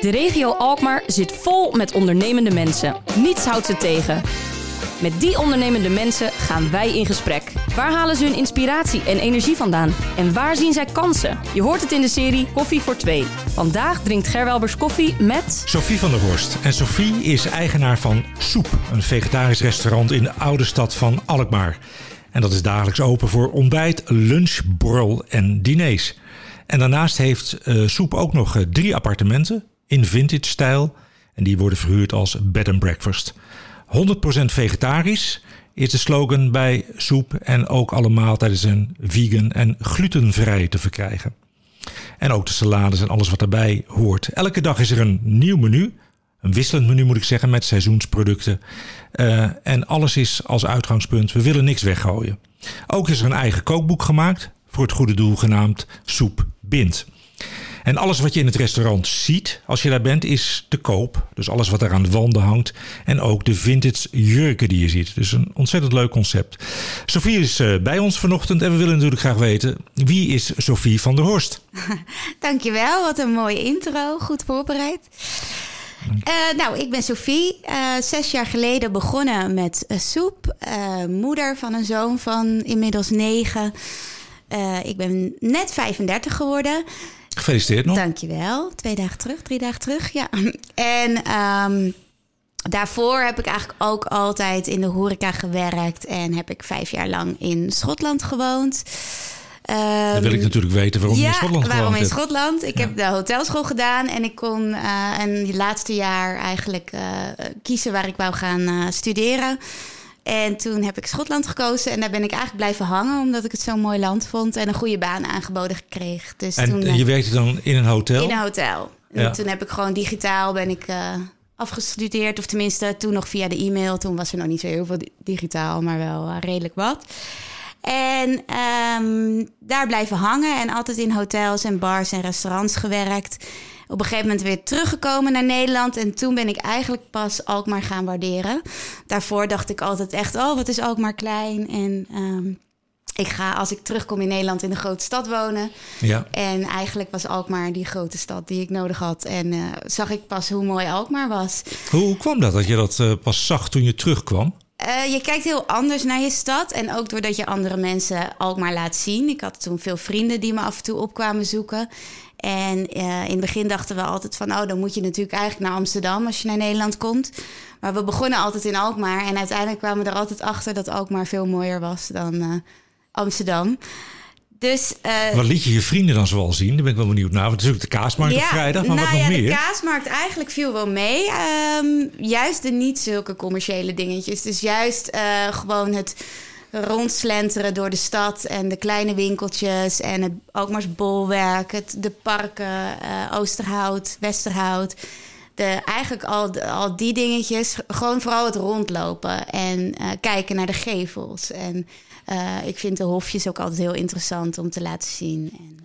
De regio Alkmaar zit vol met ondernemende mensen. Niets houdt ze tegen. Met die ondernemende mensen gaan wij in gesprek. Waar halen ze hun inspiratie en energie vandaan? En waar zien zij kansen? Je hoort het in de serie Koffie voor Twee. Vandaag drinkt Gerwelbers koffie met... Sophie van der Horst. En Sophie is eigenaar van Soep, een vegetarisch restaurant in de oude stad van Alkmaar. En dat is dagelijks open voor ontbijt, lunch, borrel en diners. En daarnaast heeft uh, Soep ook nog uh, drie appartementen in vintage stijl. En die worden verhuurd als bed and breakfast. 100% vegetarisch is de slogan bij Soep. En ook alle maaltijden zijn vegan en glutenvrij te verkrijgen. En ook de salades en alles wat daarbij hoort. Elke dag is er een nieuw menu. Een wisselend menu moet ik zeggen met seizoensproducten. Uh, en alles is als uitgangspunt, we willen niks weggooien. Ook is er een eigen kookboek gemaakt voor het goede doel genaamd Soep Bindt. En alles wat je in het restaurant ziet als je daar bent is te koop. Dus alles wat er aan de wanden hangt. En ook de vintage jurken die je ziet. Dus een ontzettend leuk concept. Sophie is uh, bij ons vanochtend en we willen natuurlijk graag weten... wie is Sophie van der Horst? Dankjewel, wat een mooie intro. Goed voorbereid. Uh, nou, ik ben Sophie. Uh, zes jaar geleden begonnen met uh, soep. moeder van een zoon van inmiddels negen. ik ben net 35 geworden. Gefeliciteerd nog. Dankjewel. Twee dagen terug, drie dagen terug. Ja. En um, daarvoor heb ik eigenlijk ook altijd in de horeca gewerkt. En heb ik vijf jaar lang in Schotland gewoond. Um, Dan wil ik natuurlijk weten waarom ja, je in Schotland waarom in. Schotland? Ik ja. heb de hotelschool gedaan en ik kon uh, een het laatste jaar eigenlijk uh, kiezen waar ik wou gaan uh, studeren. En toen heb ik Schotland gekozen en daar ben ik eigenlijk blijven hangen, omdat ik het zo'n mooi land vond en een goede baan aangeboden gekregen. Dus en toen, je werkte dan in een hotel? In een hotel. En ja. toen heb ik gewoon digitaal ben ik uh, afgestudeerd, of tenminste toen nog via de e-mail. Toen was er nog niet zo heel veel digitaal, maar wel uh, redelijk wat. En um, daar blijven hangen en altijd in hotels en bars en restaurants gewerkt. Op een gegeven moment weer teruggekomen naar Nederland. En toen ben ik eigenlijk pas Alkmaar gaan waarderen. Daarvoor dacht ik altijd echt, oh, wat is Alkmaar klein. En um, ik ga, als ik terugkom in Nederland, in een grote stad wonen. Ja. En eigenlijk was Alkmaar die grote stad die ik nodig had. En uh, zag ik pas hoe mooi Alkmaar was. Hoe kwam dat, dat je dat uh, pas zag toen je terugkwam? Uh, je kijkt heel anders naar je stad. En ook doordat je andere mensen Alkmaar laat zien. Ik had toen veel vrienden die me af en toe opkwamen zoeken. En uh, in het begin dachten we altijd van... oh, dan moet je natuurlijk eigenlijk naar Amsterdam als je naar Nederland komt. Maar we begonnen altijd in Alkmaar. En uiteindelijk kwamen we er altijd achter dat Alkmaar veel mooier was dan uh, Amsterdam. Dus, uh, Wat liet je je vrienden dan zoal zien? Daar ben ik wel benieuwd naar. Want het is ook de kaasmarkt ja, op vrijdag, maar nou wat nog ja, meer? De kaasmarkt eigenlijk viel wel mee. Um, juist de niet zulke commerciële dingetjes. Dus juist uh, gewoon het rondslenteren door de stad en de kleine winkeltjes en het Alkmaars bolwerk, het, de parken, uh, Oosterhout, Westerhout. De, eigenlijk al, al die dingetjes, gewoon vooral het rondlopen en uh, kijken naar de gevels. En uh, ik vind de hofjes ook altijd heel interessant om te laten zien. En,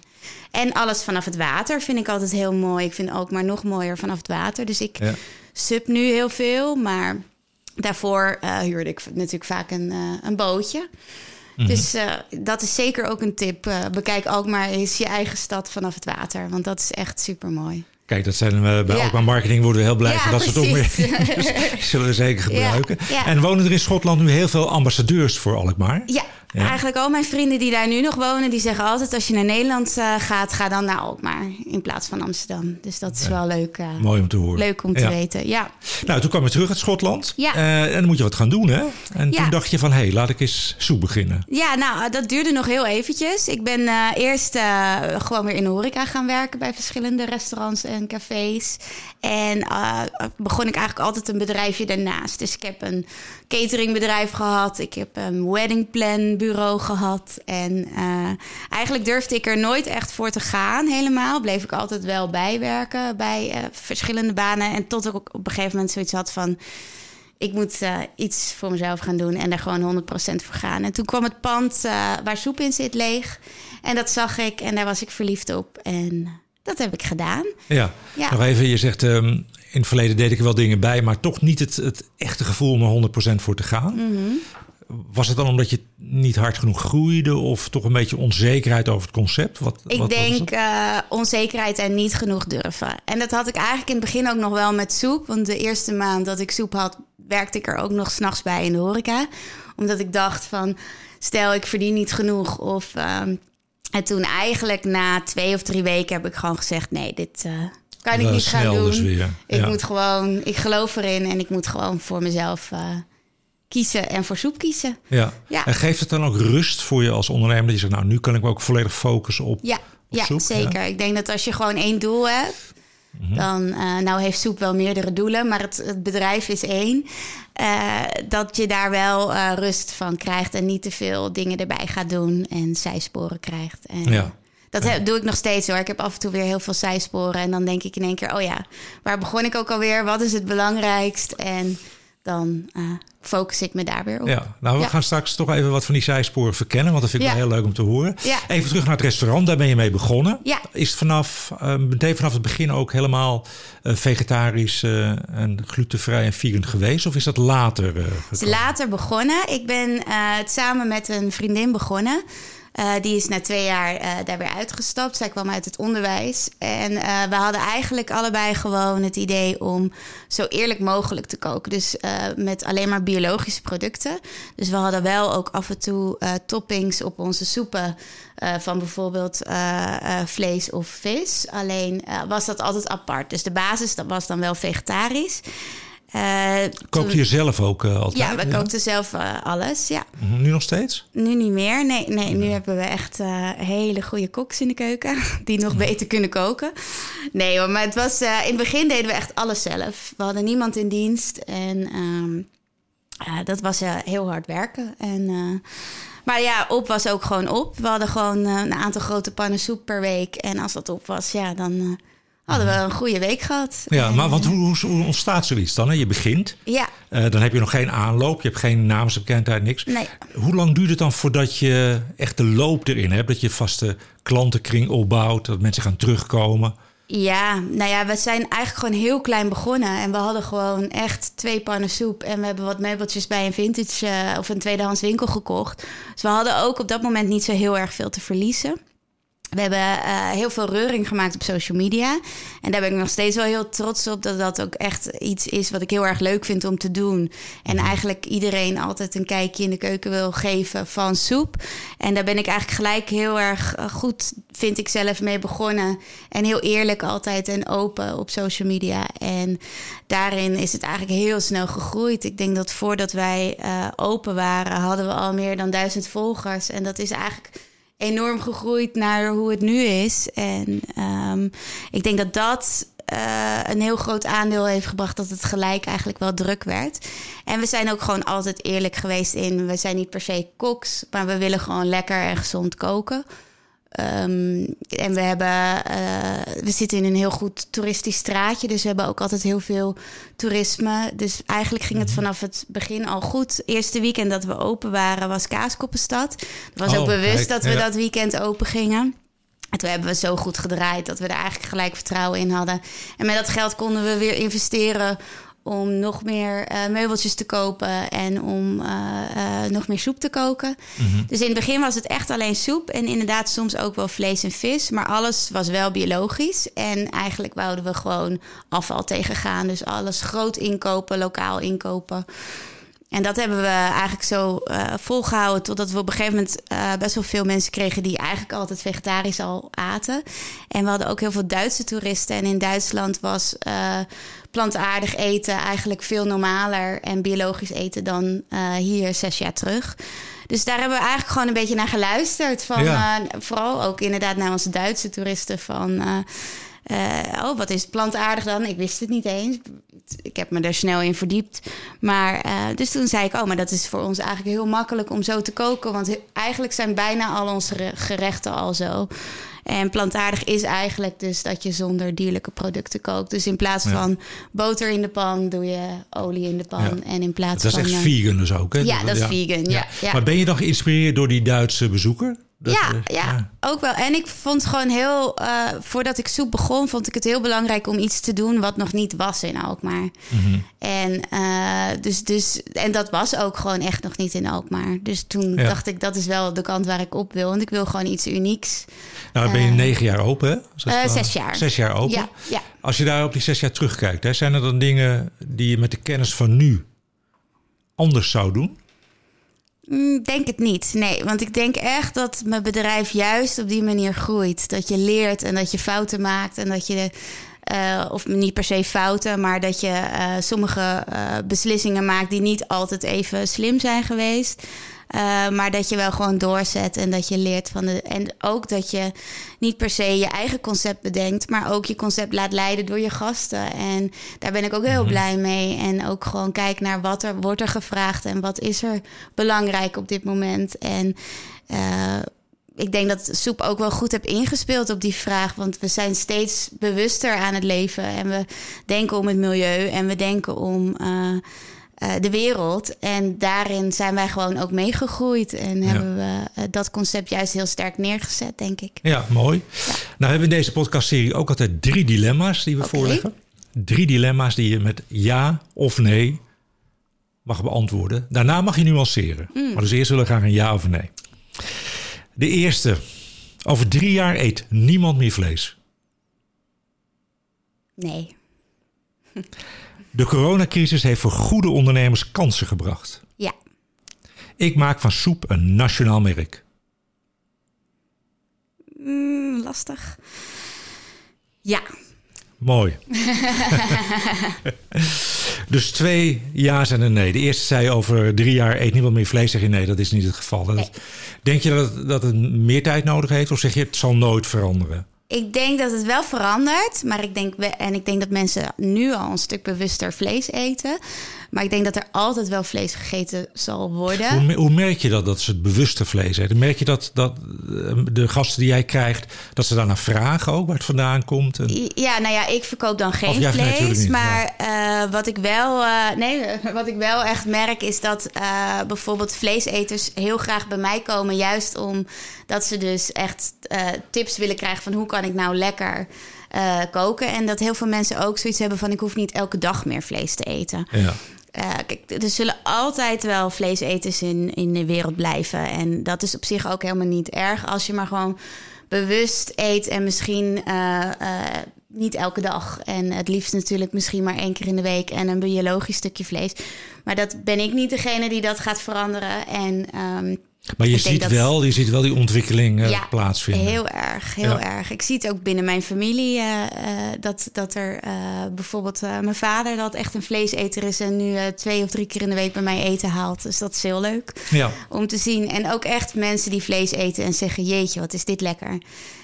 en alles vanaf het water vind ik altijd heel mooi. Ik vind ook maar nog mooier vanaf het water. Dus ik ja. sub nu heel veel, maar daarvoor uh, huurde ik natuurlijk vaak een, uh, een bootje. Mm -hmm. Dus uh, dat is zeker ook een tip. bekijk ook maar eens je eigen stad vanaf het water. Want dat is echt super mooi. Kijk, dat zijn we bij ja. Alkmaar Marketing worden we heel blij van dat soort opmerkingen. dus zullen we zeker gebruiken. Ja, en wonen er in Schotland nu heel veel ambassadeurs voor Alkmaar? Ja, ja. Eigenlijk al mijn vrienden die daar nu nog wonen, die zeggen altijd: als je naar Nederland uh, gaat, ga dan naar Alkmaar in plaats van Amsterdam. Dus dat is ja. wel leuk. Uh, Mooi om te horen. Leuk om te ja. weten. Ja. Nou, toen kwam je terug uit Schotland. Ja. Uh, en dan moet je wat gaan doen, hè? En toen dacht je van: hé, hey, laat ik eens soep beginnen. Ja, nou, dat duurde nog heel eventjes. Ik ben eerst gewoon weer in de horeca gaan werken bij verschillende restaurants en cafés. En begon ik eigenlijk altijd een bedrijfje daarnaast. Dus ik heb een cateringbedrijf gehad. Ik heb een weddingplan bureau gehad. En uh, eigenlijk durfde ik er nooit echt voor te gaan helemaal. Bleef ik altijd wel bijwerken bij uh, verschillende banen. En tot ik op een gegeven moment zoiets had van... ik moet uh, iets voor mezelf gaan doen en daar gewoon 100% voor gaan. En toen kwam het pand waar soep in zit leeg. En dat zag ik en daar was ik verliefd op. En dat heb ik gedaan. Ja, ja. nog even, je zegt... Um in het verleden deed ik er wel dingen bij, maar toch niet het, het echte gevoel om er 100% voor te gaan. Mm -hmm. Was het dan omdat je niet hard genoeg groeide of toch een beetje onzekerheid over het concept? Wat, Ik wat denk eh, onzekerheid en niet genoeg durven. En dat had ik eigenlijk in het begin ook nog wel met soep. Want de eerste maand dat ik soep had, werkte ik er ook nog s'nachts bij in de horeca. Omdat ik dacht van, stel ik verdien niet genoeg. Of, ehm, en toen eigenlijk na twee of drie weken heb ik gewoon gezegd... nee, dit eh, kan ik niet gaan doen. dus Ik ja. moet gewoon, ik geloof erin en ik moet gewoon voor mezelf eh, kiezen en voor soep kiezen. Ja. Ja. En geeft het dan ook rust voor je als ondernemer? Dat je zegt, nou, nu kan ik me ook volledig focussen op, Ja, op ja soep? zeker. Ik denk dat als je gewoon één doel hebt, Mhm. dan, eh, nou heeft soep wel meerdere doelen, maar het, het bedrijf is één. eh, dat je daar wel eh, rust van krijgt en niet te veel dingen erbij gaat doen en zijsporen krijgt. En, Ja. Dat heb- doe ik nog steeds hoor. Ik heb af en toe weer heel veel zijsporen. En dan denk ik in één keer, oh ja, waar begon ik ook alweer? Wat is het belangrijkst? En dan focus ik me daar weer op. Ja, nou, we Ja. gaan straks toch even wat van die zijsporen verkennen, want dat vind ik Ja. wel heel leuk om te horen. Ja. Even terug naar het restaurant, daar ben je mee begonnen. Ja. Is het vanaf, eh, meteen vanaf het begin ook helemaal eh, vegetarisch eh, en glutenvrij en vegan geweest? Of is dat later Het is later begonnen. Ik ben het samen met een vriendin begonnen. Eh, die is na twee jaar eh, daar weer uitgestapt. Zij kwam uit het onderwijs. En eh, we hadden eigenlijk allebei gewoon het idee om zo eerlijk mogelijk te koken. Dus met alleen maar biologische producten. Dus we hadden wel ook af en toe toppings op onze soepen. van bijvoorbeeld vlees of vis. Alleen was dat altijd apart. Dus de basis dat was dan wel vegetarisch. Eh, Kookte toen- je zelf ook eh, altijd? ja, we kookten zelf eh, alles. Ja, Mhm, Nu nog steeds? nu niet meer. Nee, nee nu hebben we echt hele goede koks in de keuken. Die nog beter kunnen koken. Nee hoor, maar het was, in het begin deden we echt alles zelf. We hadden niemand in dienst. En ehm, eh, dat was heel hard werken. En, maar ja, op was ook gewoon op. We hadden gewoon een aantal grote pannen soep per week. En als dat op was, ja, dan hadden we een goede week gehad. Ja, maar want hoe, ontstaat zoiets dan? Hè? Je begint, Ja, eh, dan heb je nog geen aanloop, je hebt geen naamsbekendheid, niks. nee. Hoe lang duurt het dan voordat je echt de loop erin hebt? Dat je vaste klantenkring opbouwt, dat mensen gaan terugkomen? Ja, nou ja, we zijn eigenlijk gewoon heel klein begonnen. En we hadden gewoon echt twee pannen soep. En we hebben wat meubeltjes bij een vintage eh, of een tweedehands winkel gekocht. Dus we hadden ook op dat moment niet zo heel erg veel te verliezen. We hebben eh, heel veel reuring gemaakt op social media. En daar ben ik nog steeds wel heel trots op dat dat ook echt iets is wat ik heel erg leuk vind om te doen. En eigenlijk iedereen altijd een kijkje in de keuken wil geven van soep. En daar ben ik eigenlijk gelijk heel erg eh, goed, vind ik zelf, mee begonnen. En heel eerlijk altijd en open op social media. En daarin is het eigenlijk heel snel gegroeid. Ik denk dat voordat wij eh, open waren, hadden we al meer dan duizend volgers. En dat is eigenlijk enorm gegroeid naar hoe het nu is. En ehm, ik denk dat dat eh, een heel groot aandeel heeft gebracht dat het gelijk eigenlijk wel druk werd. En we zijn ook gewoon altijd eerlijk geweest in. We zijn niet per se koks, maar we willen gewoon lekker en gezond koken. Ehm, en we hebben, eh, we zitten in een heel goed toeristisch straatje, dus we hebben ook altijd heel veel toerisme. Dus eigenlijk ging het vanaf het begin al goed. Eerste weekend dat we open waren was Kaaskoppenstad. Het was Oh, ook bewust kijk, dat we ja. dat weekend open gingen. En toen hebben we zo goed gedraaid dat we er eigenlijk gelijk vertrouwen in hadden. En met dat geld konden we weer investeren om nog meer eh, meubeltjes te kopen en om eh, eh, nog meer soep te koken. Dus in het begin was het echt alleen soep en inderdaad soms ook wel vlees en vis, maar alles was wel biologisch. En eigenlijk wouden we gewoon afval tegengaan. Dus alles groot inkopen, lokaal inkopen. En dat hebben we eigenlijk zo eh, volgehouden totdat we op een gegeven moment best wel veel mensen kregen die eigenlijk altijd vegetarisch al aten. En we hadden ook heel veel Duitse toeristen. En in Duitsland was plantaardig eten eigenlijk veel normaler en biologisch eten dan eh, hier zes jaar terug. Dus daar hebben we eigenlijk gewoon een beetje naar geluisterd. Van, Ja. eh, vooral ook inderdaad naar onze Duitse toeristen van... eh, eh, oh, wat is plantaardig dan? Ik wist het niet eens. Ik heb me er snel in verdiept. Maar eh, dus toen zei ik, oh, maar dat is voor ons eigenlijk heel makkelijk om zo te koken. Want eigenlijk zijn bijna al onze re- gerechten al zo. En plantaardig is eigenlijk dus dat je zonder dierlijke producten kookt. Dus in plaats Ja. van boter in de pan, doe je olie in de pan. Ja. En in plaats Dat is van... echt eh, vegan dus ook, hè? Ja, dat is vegan, ja, ja. Maar ben je dan geïnspireerd door die Duitse bezoeker? Dat, ja, eh, ja, ook wel. En ik vond gewoon heel, eh, voordat ik soep begon, vond ik het heel belangrijk om iets te doen wat nog niet was in Alkmaar. Mhm. En, eh, dus, dus, en dat was ook gewoon echt nog niet in Alkmaar. Dus toen Ja. dacht ik, dat is wel de kant waar ik op wil. Want ik wil gewoon iets unieks. Nou, ben je negen jaar open, hè? Eh, zes jaar. Zes jaar open. Ja, ja. Als je daar op die zes jaar terugkijkt, hè, zijn er dan dingen die je met de kennis van nu anders zou doen? Mm, Denk het niet. Nee, want ik denk echt dat mijn bedrijf juist op die manier groeit. Dat je leert en dat je fouten maakt en dat je. eh, of niet per se fouten, maar dat je eh, sommige eh, beslissingen maakt die niet altijd even slim zijn geweest. Eh, maar dat je wel gewoon doorzet en dat je leert van de. En ook dat je niet per se je eigen concept bedenkt, maar ook je concept laat leiden door je gasten. En daar ben ik ook heel blij mee. En ook gewoon kijk naar wat er wordt er gevraagd en wat is er belangrijk op dit moment. En eh, ik denk dat Soep ook wel goed heb ingespeeld op die vraag. Want we zijn steeds bewuster aan het leven. En we denken om het milieu en we denken om eh, eh, de wereld. En daarin zijn wij gewoon ook meegegroeid. En hebben we eh, dat concept juist heel sterk neergezet, denk ik. Ja, mooi. Nou hebben we in deze podcastserie ook altijd drie dilemma's die we voorleggen. Drie dilemma's die je met ja of nee mag beantwoorden. Daarna mag je nuanceren. Mm. Maar dus eerst willen we graag een ja of nee. De eerste. Over drie jaar eet niemand meer vlees. Nee. De coronacrisis heeft voor goede ondernemers kansen gebracht. Ja. Ik maak van soep een nationaal merk. Mm, lastig. Ja. Mooi. dus twee ja's en een nee. De eerste zei over drie jaar eet niemand meer vlees. Zeg je nee, dat is niet het geval. Dat, Nee. Denk je dat, dat het meer tijd nodig heeft? Of zeg je het zal nooit veranderen? Ik denk dat het wel verandert, maar ik denk en ik denk dat mensen nu al een stuk bewuster vlees eten. Maar ik denk dat er altijd wel vlees gegeten zal worden. Hoe, hoe merk je dat, dat ze het bewuste vlees eten? Merk je dat, dat eh, de gasten die jij krijgt, dat ze daarna vragen ook waar het vandaan komt? En, Ja, nou ja, ik verkoop dan geen vlees. niet, maar eh, wat, ik wel, eh, nee, wat ik wel echt merk is dat bijvoorbeeld vleeseters heel graag bij mij komen. Juist omdat ze dus echt tips willen krijgen van hoe kan ik nou lekker koken. En dat heel veel mensen ook zoiets hebben van ik hoef niet elke dag meer vlees te eten. ja. Eh, kijk, er zullen altijd wel vleeseters in, in de wereld blijven. En dat is op zich ook helemaal niet erg. Als je maar gewoon bewust eet en misschien eh, eh, niet elke dag. En het liefst natuurlijk misschien maar één keer in de week en een biologisch stukje vlees. Maar dat ben ik niet degene die dat gaat veranderen. En ehm, Maar je ziet, dat- wel, je ziet wel die ontwikkeling eh, ja, plaatsvinden. Heel erg, heel Ja. erg. Ik zie het ook binnen mijn familie eh, eh, dat, dat er bijvoorbeeld mijn vader dat echt een vleeseter is en nu twee of drie keer in de week bij mij eten haalt. Dus dat is heel leuk Ja. om te zien. En ook echt mensen die vlees eten en zeggen: Jeetje, wat is dit lekker.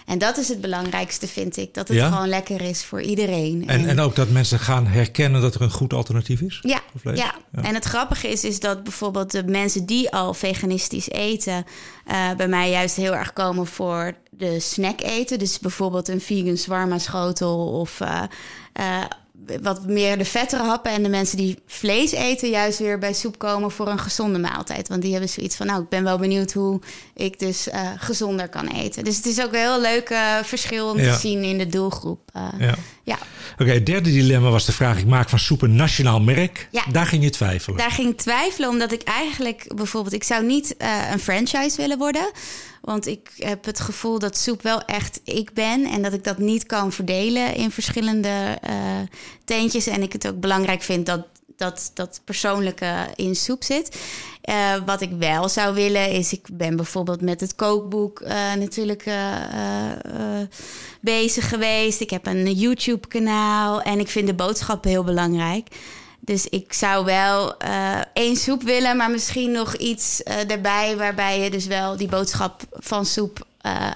En dat is het belangrijkste, vind ik. Dat het Ja? gewoon lekker is voor iedereen. En, en ook dat mensen gaan herkennen dat er een goed alternatief is? Ja, voor vlees? ja. en het grappige is, is dat bijvoorbeeld de mensen die al veganistisch eten, eh, bij mij juist heel erg komen voor de snack eten. Dus bijvoorbeeld een vegan zwarma schotel of eh, eh, wat meer de vettere happen. En de mensen die vlees eten, juist weer bij soep komen voor een gezonde maaltijd. Want die hebben zoiets van, nou, ik ben wel benieuwd hoe ik dus gezonder kan eten. Dus het is ook een heel leuk verschil om Ja. te zien in de doelgroep. Ja. Ja. Oké, het derde dilemma was de vraag: ik maak van soep een nationaal merk. Ja. Daar ging je twijfelen. Daar ging ik twijfelen, omdat ik eigenlijk bijvoorbeeld... Ik zou niet eh, een franchise willen worden. Want ik heb het gevoel dat soep wel echt ik ben. En dat ik dat niet kan verdelen in verschillende eh teentjes. En ik het ook belangrijk vind dat dat, dat persoonlijke in soep zit. Eh, wat ik wel zou willen is... Ik ben bijvoorbeeld met het kookboek eh, natuurlijk eh, bezig geweest. Ik heb een YouTube-kanaal. En ik vind de boodschappen heel belangrijk. Dus ik zou wel één soep willen, maar misschien nog iets erbij waarbij je dus wel die boodschap van soep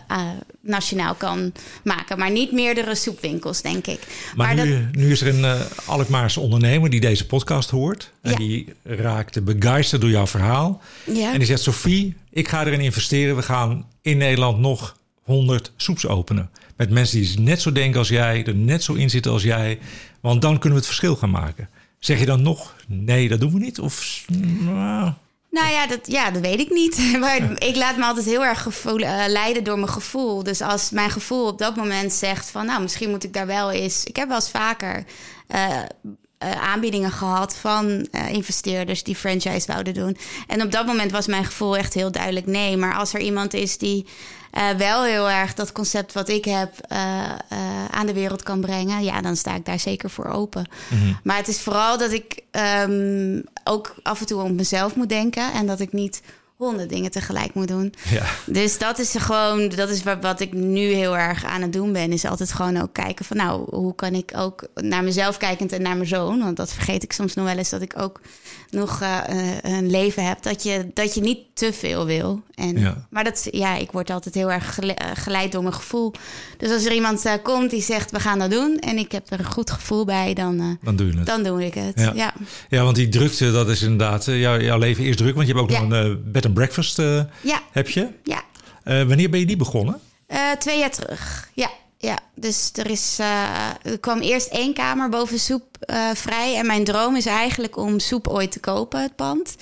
eh, nationaal kan maken. Maar niet meerdere soepwinkels, denk ik. Maar, nu, nu is er een eh Alkmaarse ondernemer die deze podcast hoort. En Ja. die raakte begeisterd door jouw verhaal. ja. En die zegt: Sophie, ik ga erin investeren. We gaan in Nederland nog 100 soeps openen. Met mensen die net zo denken als jij, er net zo in zitten als jij. Want dan kunnen we het verschil gaan maken. Zeg je dan nog: nee, dat doen we niet? Of nou, Nou ja dat, ja, dat weet ik niet. Maar ik laat me altijd heel erg gevoel, uh, leiden door mijn gevoel. Dus als mijn gevoel op dat moment zegt van... nou, misschien moet ik daar wel eens... Ik heb wel eens vaker uh, uh, aanbiedingen gehad van investeerders... die franchise wouden doen. En op dat moment was mijn gevoel echt heel duidelijk nee. Maar als er iemand is die uh, wel heel erg dat concept wat ik heb uh, uh, aan de wereld kan brengen, ja, dan sta ik daar zeker voor open. Mm -hmm. Maar het is vooral dat ik um, ook af en toe om mezelf moet denken en dat ik niet honderd dingen tegelijk moet doen. Ja. Dus dat is gewoon, dat is wat, wat ik nu heel erg aan het doen ben. Is altijd gewoon ook kijken van nou, hoe kan ik ook naar mezelf kijkend en naar mijn zoon. Want dat vergeet ik soms nog wel eens dat ik ook nog uh, een leven heb. Dat je, dat je niet te veel wil. En, ja. Maar dat, ja, ik word altijd heel erg geleid door mijn gevoel. Dus als er iemand uh, komt die zegt we gaan dat doen. En ik heb er een goed gevoel bij, dan, uh, dan doe je het. Dan doe ik het. Ja, ja. ja want die drukte, dat is inderdaad, jouw, jouw leven is druk. Want je hebt ook nog een bed and breakfast, ja. heb je? Ja. wanneer ben je die begonnen? twee jaar terug, ja. Ja, dus er, is, er kwam eerst één kamer boven soep vrij. En mijn droom is eigenlijk om soep ooit te kopen, het pand.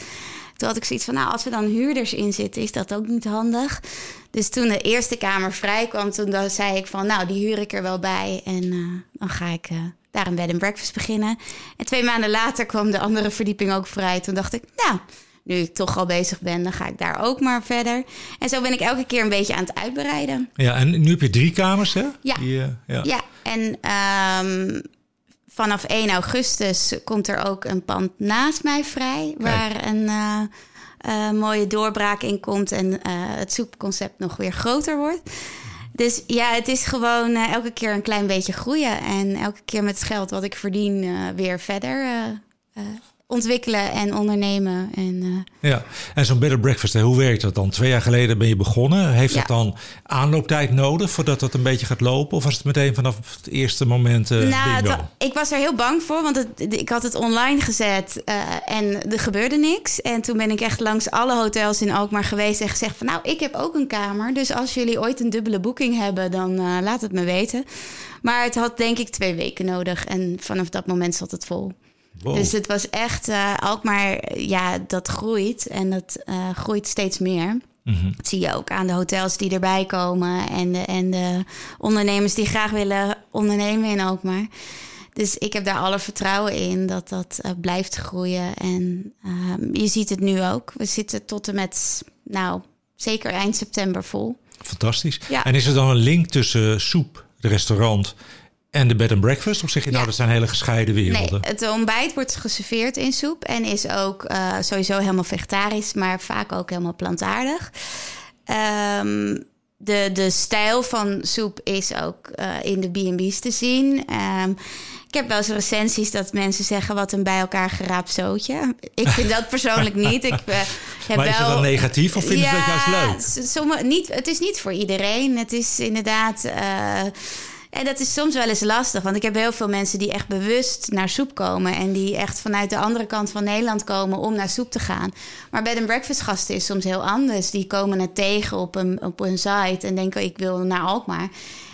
Toen had ik zoiets van, nou, als er dan huurders in zitten, is dat ook niet handig. Dus toen de eerste kamer vrij kwam, toen zei ik van, nou, die huur ik er wel bij. En uh, dan ga ik daar een bed and breakfast beginnen. En twee maanden later kwam de andere verdieping ook vrij. Toen dacht ik, nou, nu ik toch al bezig ben, dan ga ik daar ook maar verder. En zo ben ik elke keer een beetje aan het uitbreiden. Ja, en nu heb je drie kamers, hè? Ja. Die, uh, ja. ja. en um, vanaf 1 augustus komt er ook een pand naast mij vrij, Kijk. waar een uh, uh, mooie doorbraak in komt en het soepconcept nog weer groter wordt. Dus ja, het is gewoon elke keer een klein beetje groeien en elke keer met het geld wat ik verdien weer verder ontwikkelen en ondernemen. En, uh... Ja, en zo'n bed and breakfast, hoe werkt dat dan? Twee jaar geleden ben je begonnen. Heeft ja. dat dan aanlooptijd nodig voordat dat een beetje gaat lopen? Of was het meteen vanaf het eerste moment? Uh, nou, het, ik was er heel bang voor, want het, ik had het online gezet uh, en er gebeurde niks. En toen ben ik echt langs alle hotels in Alkmaar geweest en gezegd van... nou, ik heb ook een kamer, dus als jullie ooit een dubbele boeking hebben... dan laat het me weten. Maar het had denk ik twee weken nodig en vanaf dat moment zat het vol. Wow. Dus het was echt uh, Alkmaar, ja, dat groeit en dat uh, groeit steeds meer. Mm-hmm. Dat zie je ook aan de hotels die erbij komen en de, en de ondernemers die graag willen ondernemen in Alkmaar. Dus ik heb daar alle vertrouwen in dat dat uh, blijft groeien. En je ziet het nu ook. We zitten tot en met, nou, zeker eind september vol. Fantastisch. Ja. En is er dan een link tussen soep, het restaurant en de bed and breakfast? Of zeg je nou, ja. dat zijn hele gescheiden werelden? Nee, het ontbijt wordt geserveerd in soep en is ook uh, sowieso helemaal vegetarisch, maar vaak ook helemaal plantaardig. Um, de, de stijl van soep is ook uh, in de B&B's te zien. Um, ik heb wel eens recensies dat mensen zeggen wat een bij elkaar geraapt zootje. Ik vind dat persoonlijk niet. Ik, uh, heb maar is wel, dat dan negatief of vind je ja, dat juist leuk? Sommige, niet, het is niet voor iedereen. Het is inderdaad... Uh, en dat is soms wel eens lastig, want ik heb heel veel mensen die echt bewust naar soep komen en die echt vanuit de andere kant van Nederland komen om naar soep te gaan. Maar bed and breakfast gasten is soms heel anders. Die komen het tegen op een, op een site en denken ik wil naar Alkmaar.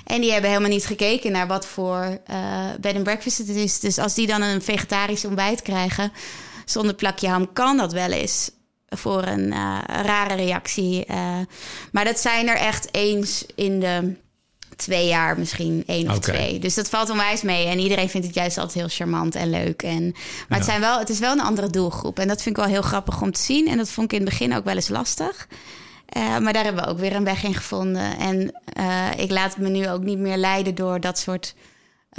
En die hebben helemaal niet gekeken naar wat voor uh, bed and breakfast het is. Dus als die dan een vegetarisch ontbijt krijgen zonder plakje ham, kan dat wel eens voor een uh, rare reactie. Uh, maar dat zijn er echt eens in de twee jaar, misschien één of okay. twee. Dus dat valt onwijs mee. En iedereen vindt het juist altijd heel charmant en leuk. En, maar ja. het, zijn wel, het is wel een andere doelgroep. En dat vind ik wel heel grappig om te zien. En dat vond ik in het begin ook wel eens lastig. Uh, maar daar hebben we ook weer een weg in gevonden. En uh, ik laat me nu ook niet meer leiden door dat soort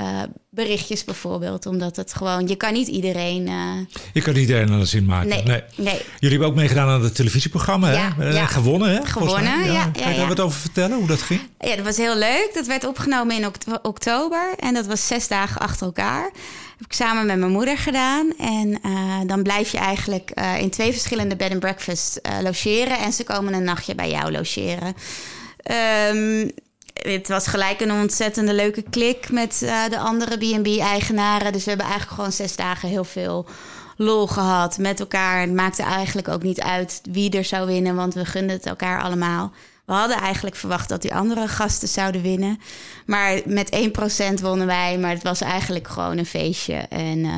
uh, berichtjes bijvoorbeeld. Omdat het gewoon, je kan niet iedereen... Uh... Je kan niet iedereen aan de zin maken. Nee, nee. nee. Jullie hebben ook meegedaan aan het televisieprogramma. Ja, hè? Ja. Gewonnen, hè? Gewonnen, ja. ja, kan je daar wat over vertellen, hoe dat ging? Ja, dat was heel leuk. Dat werd opgenomen in oktober. En dat was zes dagen achter elkaar. Dat heb ik samen met mijn moeder gedaan. En uh, dan blijf je eigenlijk in twee verschillende bed and breakfast logeren. En ze komen een nachtje bij jou logeren. Um, het was gelijk een ontzettende leuke klik met uh, de andere B&B-eigenaren. Dus we hebben eigenlijk gewoon zes dagen heel veel lol gehad met elkaar. Het maakte eigenlijk ook niet uit wie er zou winnen, want we gunden het elkaar allemaal. We hadden eigenlijk verwacht dat die andere gasten zouden winnen. Maar met 1% wonnen wij. Maar het was eigenlijk gewoon een feestje. En, uh,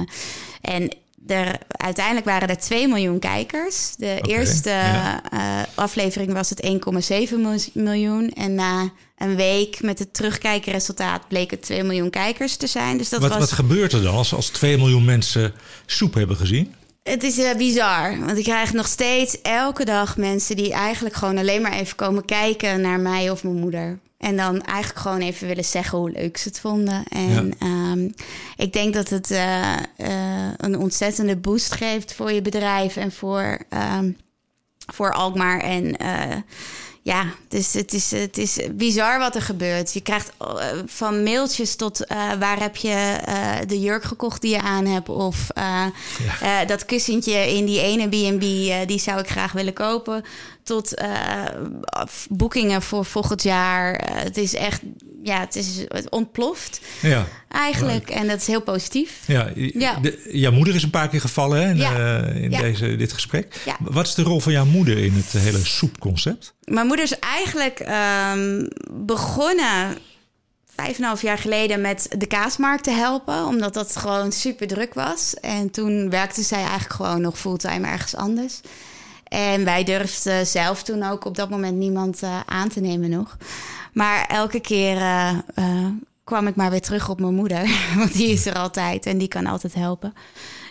en er, uiteindelijk waren er 2 miljoen kijkers. De eerste ja. eh, aflevering was het 1,7 mil- miljoen. En na een week met het terugkijkenresultaat bleek het 2 miljoen kijkers te zijn. Dus dat wat, was. wat gebeurt er dan als, als 2 miljoen mensen soep hebben gezien? Het is eh, bizar, want ik krijg nog steeds elke dag mensen die eigenlijk gewoon alleen maar even komen kijken naar mij of mijn moeder. En dan eigenlijk gewoon even willen zeggen hoe leuk ze het vonden. En ehm, ik denk dat het eh, eh, een ontzettende boost geeft voor je bedrijf en voor, ehm, voor Alkmaar. En ja, dus het is, het is bizar wat er gebeurt. Je krijgt eh, van mailtjes tot eh, waar heb je eh, de jurk gekocht die je aan hebt. Of dat kussentje in die ene B&B, die zou ik graag willen kopen. Tot boekingen voor volgend jaar. Het is echt, ja, het, is, het ontploft Ja, eigenlijk. En dat is heel positief. ja, Ja. De, jouw moeder is een paar keer gevallen hè, in, Ja. eh, in Ja. deze, dit gesprek. Ja. Wat is de rol van jouw moeder in het hele soepconcept? Mijn moeder is eigenlijk ehm, begonnen vijf en een half jaar geleden met de kaasmarkt te helpen, omdat dat gewoon super druk was. En toen werkte zij eigenlijk gewoon nog fulltime ergens anders. En wij durfden zelf toen ook op dat moment niemand eh, aan te nemen nog. Maar elke keer eh, eh, kwam ik maar weer terug op mijn moeder, want die is er altijd en die kan altijd helpen.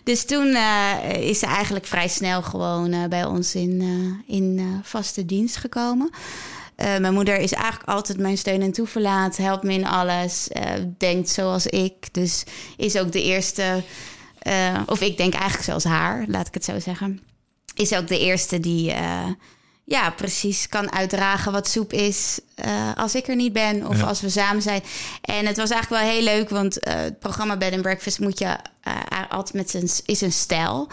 Dus toen eh, is ze eigenlijk vrij snel gewoon bij ons in, in vaste dienst gekomen. Mijn moeder is eigenlijk altijd mijn steun en toeverlaat, helpt me in alles, denkt zoals ik. Dus is ook de eerste, of ik denk eigenlijk zoals haar, laat ik het zo zeggen. Is ook de eerste die ja, precies kan uitdragen wat soep is eh, als ik er niet ben of Ja. als we samen zijn. En het was eigenlijk wel heel leuk, want eh, het programma Bed and Breakfast moet je eh, altijd met zijn is een stijl.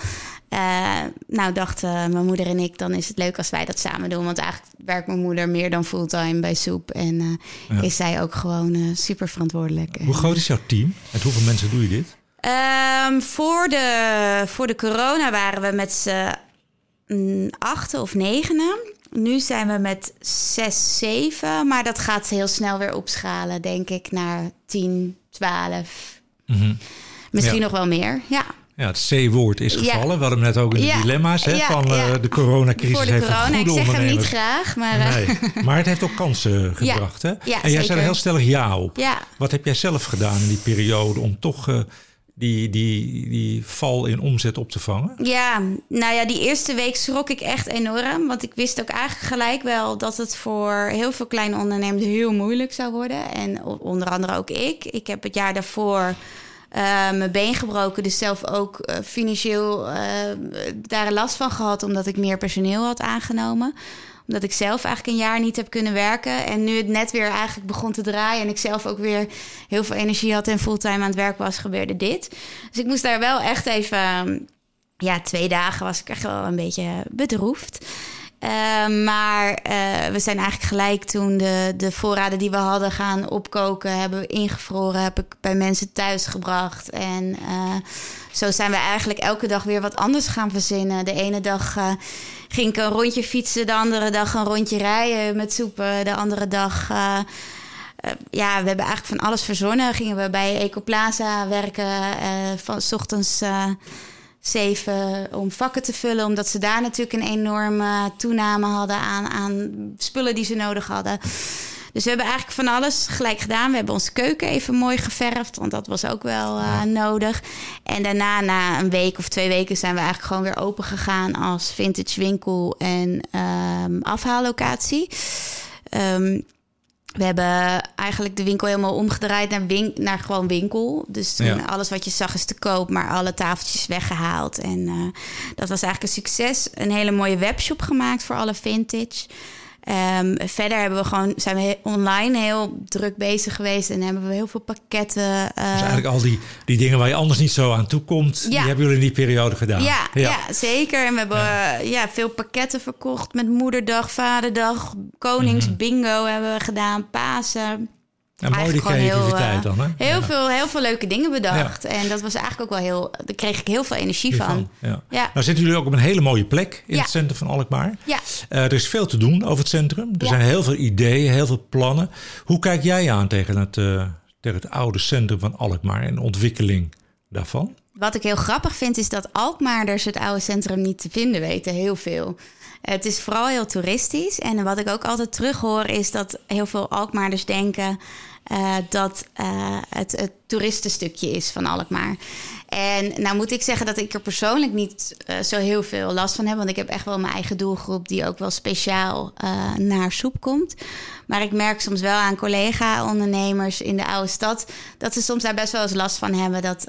Nou dachten mijn moeder en ik, dan is het leuk als wij dat samen doen. Want eigenlijk werkt mijn moeder meer dan fulltime bij soep. En Ja. is zij ook gewoon super verantwoordelijk. Hoe groot is jouw team? Met hoeveel mensen doe je dit? Ehm, voor, de, voor de corona waren we met z'n achten of negenen. Nu zijn we met zes, zeven. Maar dat gaat heel snel weer opschalen, denk ik, naar 10, 12. Misschien Ja. nog wel meer. Ja. Ja, het C-woord is Ja. gevallen. We hadden hem net ook in de Ja. dilemma's hè, van eh, de coronacrisis. voor de heeft corona. Ik zeg hem niet graag, maar eh, Nee, maar het heeft ook kansen gebracht. Hè? Ja, en jij zei er heel stellig ja op. ja. Wat heb jij zelf gedaan in die periode om toch eh, die, die, die val in omzet op te vangen? Ja, nou ja, die eerste week schrok ik echt enorm. Want ik wist ook eigenlijk gelijk wel dat het voor heel veel kleine ondernemers heel moeilijk zou worden. En onder andere ook ik. Ik heb het jaar daarvoor eh, mijn been gebroken. Dus zelf ook eh, financieel eh, daar last van gehad. Omdat ik meer personeel had aangenomen. Omdat ik zelf eigenlijk een jaar niet heb kunnen werken. En nu het net weer eigenlijk begon te draaien. En ik zelf ook weer heel veel energie had en fulltime aan het werk was, gebeurde dit. Dus ik moest daar wel echt even ja, twee dagen was ik echt wel een beetje bedroefd. Eh, maar eh, we zijn eigenlijk gelijk toen de, de voorraden die we hadden gaan opkoken, hebben we ingevroren, heb ik bij mensen thuis gebracht. En eh, zo zijn we eigenlijk elke dag weer wat anders gaan verzinnen. De ene dag eh, ging ik een rondje fietsen, de andere dag een rondje rijden met soepen, de andere dag. eh, eh, ja, we hebben eigenlijk van alles verzonnen. Gingen we bij Ecoplaza werken, eh, van 's ochtends eh, zeven om vakken te vullen. Omdat ze daar natuurlijk een enorme toename hadden aan, aan spullen die ze nodig hadden. Dus we hebben eigenlijk van alles gelijk gedaan. We hebben onze keuken even mooi geverfd, want dat was ook wel eh, nodig. En daarna, na een week of twee weken, zijn we eigenlijk gewoon weer open gegaan als vintage winkel en ehm, afhaallocatie. Ehm, we hebben eigenlijk de winkel helemaal omgedraaid naar, gewoon winkel. Dus toen Ja. alles wat je zag is te koop, maar alle tafeltjes weggehaald. En eh, dat was eigenlijk een succes. Een hele mooie webshop gemaakt voor alle vintage. Ehm, verder hebben we gewoon, zijn we online heel druk bezig geweest en hebben we heel veel pakketten. eh, Dus eigenlijk al die, die dingen waar je anders niet zo aan toe komt, die hebben jullie in die periode gedaan. Ja, ja. zeker. En we hebben ja. ja, veel pakketten verkocht met moederdag, vaderdag, koningsbingo hebben we gedaan, Pasen. En mooi die gewoon heel, creativiteit eh, dan, hè? Heel, Ja. veel, heel veel leuke dingen bedacht. En dat was eigenlijk ook wel heel... Daar kreeg ik heel veel energie van. Ja. Ja. Nou zitten jullie ook op een hele mooie plek in het centrum van Alkmaar. Ja. Eh, er is veel te doen over het centrum. Er zijn heel veel ideeën, heel veel plannen. Hoe kijk jij aan tegen het, eh, tegen het oude centrum van Alkmaar en de ontwikkeling daarvan? Wat ik heel grappig vind, is dat Alkmaarders het oude centrum niet te vinden weten. Heel veel. Het is vooral heel toeristisch. En wat ik ook altijd terughoor, is dat heel veel Alkmaarders denken uh, dat uh, het toeristenstukje is van Alkmaar. En nou moet ik zeggen dat ik er persoonlijk niet uh, zo heel veel last van heb. Want ik heb echt wel mijn eigen doelgroep die ook wel speciaal naar soep komt. Maar ik merk soms wel aan collega-ondernemers in de oude stad... dat ze soms daar best wel eens last van hebben... dat,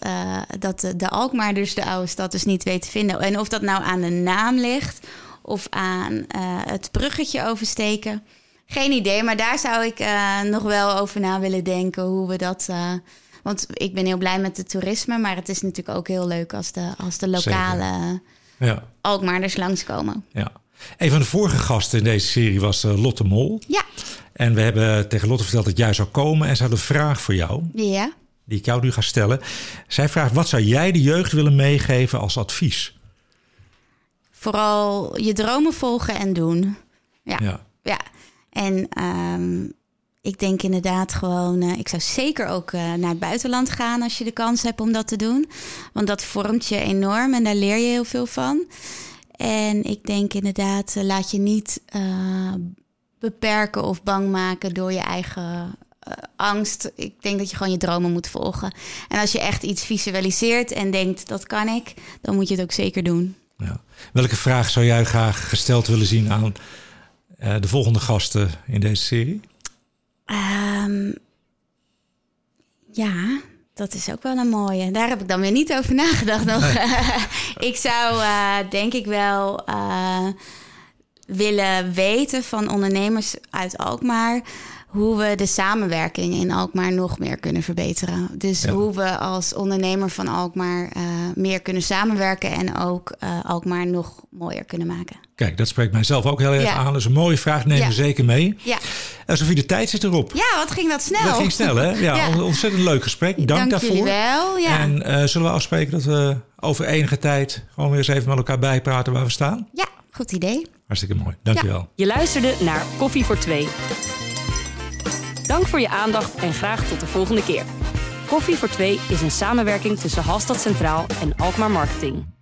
dat de, de Alkmaar dus de oude stad dus niet weet te vinden. En of dat nou aan de naam ligt of aan het bruggetje oversteken... Geen idee, maar daar zou ik uh, nog wel over na willen denken hoe we dat. Uh, want ik ben heel blij met het toerisme, maar het is natuurlijk ook heel leuk als de, als de lokale ja. Alkmaarders langskomen. Ja. Een van de vorige gasten in deze serie was uh, Lotte Mol. Ja. En we hebben tegen Lotte verteld dat jij zou komen en ze had een vraag voor jou. Ja. Die ik jou nu ga stellen. Zij vraagt: wat zou jij de jeugd willen meegeven als advies? Vooral je dromen volgen en doen. Ja. ja. ja. En ehm, ik denk inderdaad gewoon, uh, ik zou zeker ook uh, naar het buitenland gaan als je de kans hebt om dat te doen. Want dat vormt je enorm en daar leer je heel veel van. En ik denk inderdaad, uh, laat je niet beperken of bang maken door je eigen angst. Ik denk dat je gewoon je dromen moet volgen. En als je echt iets visualiseert en denkt, dat kan ik, dan moet je het ook zeker doen. Ja. Welke vraag zou jij graag gesteld willen zien aan de volgende gasten in deze serie? Um, ja, dat is ook wel een mooie. Daar heb ik dan weer niet over nagedacht nog. ik zou uh, denk ik wel uh, willen weten van ondernemers uit Alkmaar hoe we de samenwerking in Alkmaar nog meer kunnen verbeteren. Dus hoe we als ondernemer van Alkmaar uh, meer kunnen samenwerken en ook uh, Alkmaar nog mooier kunnen maken. Kijk, dat spreekt mijzelf ook heel erg ja. aan. Dat is een mooie vraag, neem ja. zeker mee. Ja. En Sofie, de tijd zit erop. Ja, wat ging dat snel? Dat ging snel, hè? Ja, ja. ontzettend leuk gesprek. Dank, Dank daarvoor. wel. Ja. En uh, zullen we afspreken dat we over enige tijd gewoon weer eens even met elkaar bijpraten waar we staan? Ja, goed idee. Hartstikke mooi. Dank je wel. Je luisterde naar Koffie voor Twee. Dank voor je aandacht en graag tot de volgende keer. Koffie voor Twee is een samenwerking tussen Halstad Centraal en Alkmaar Marketing.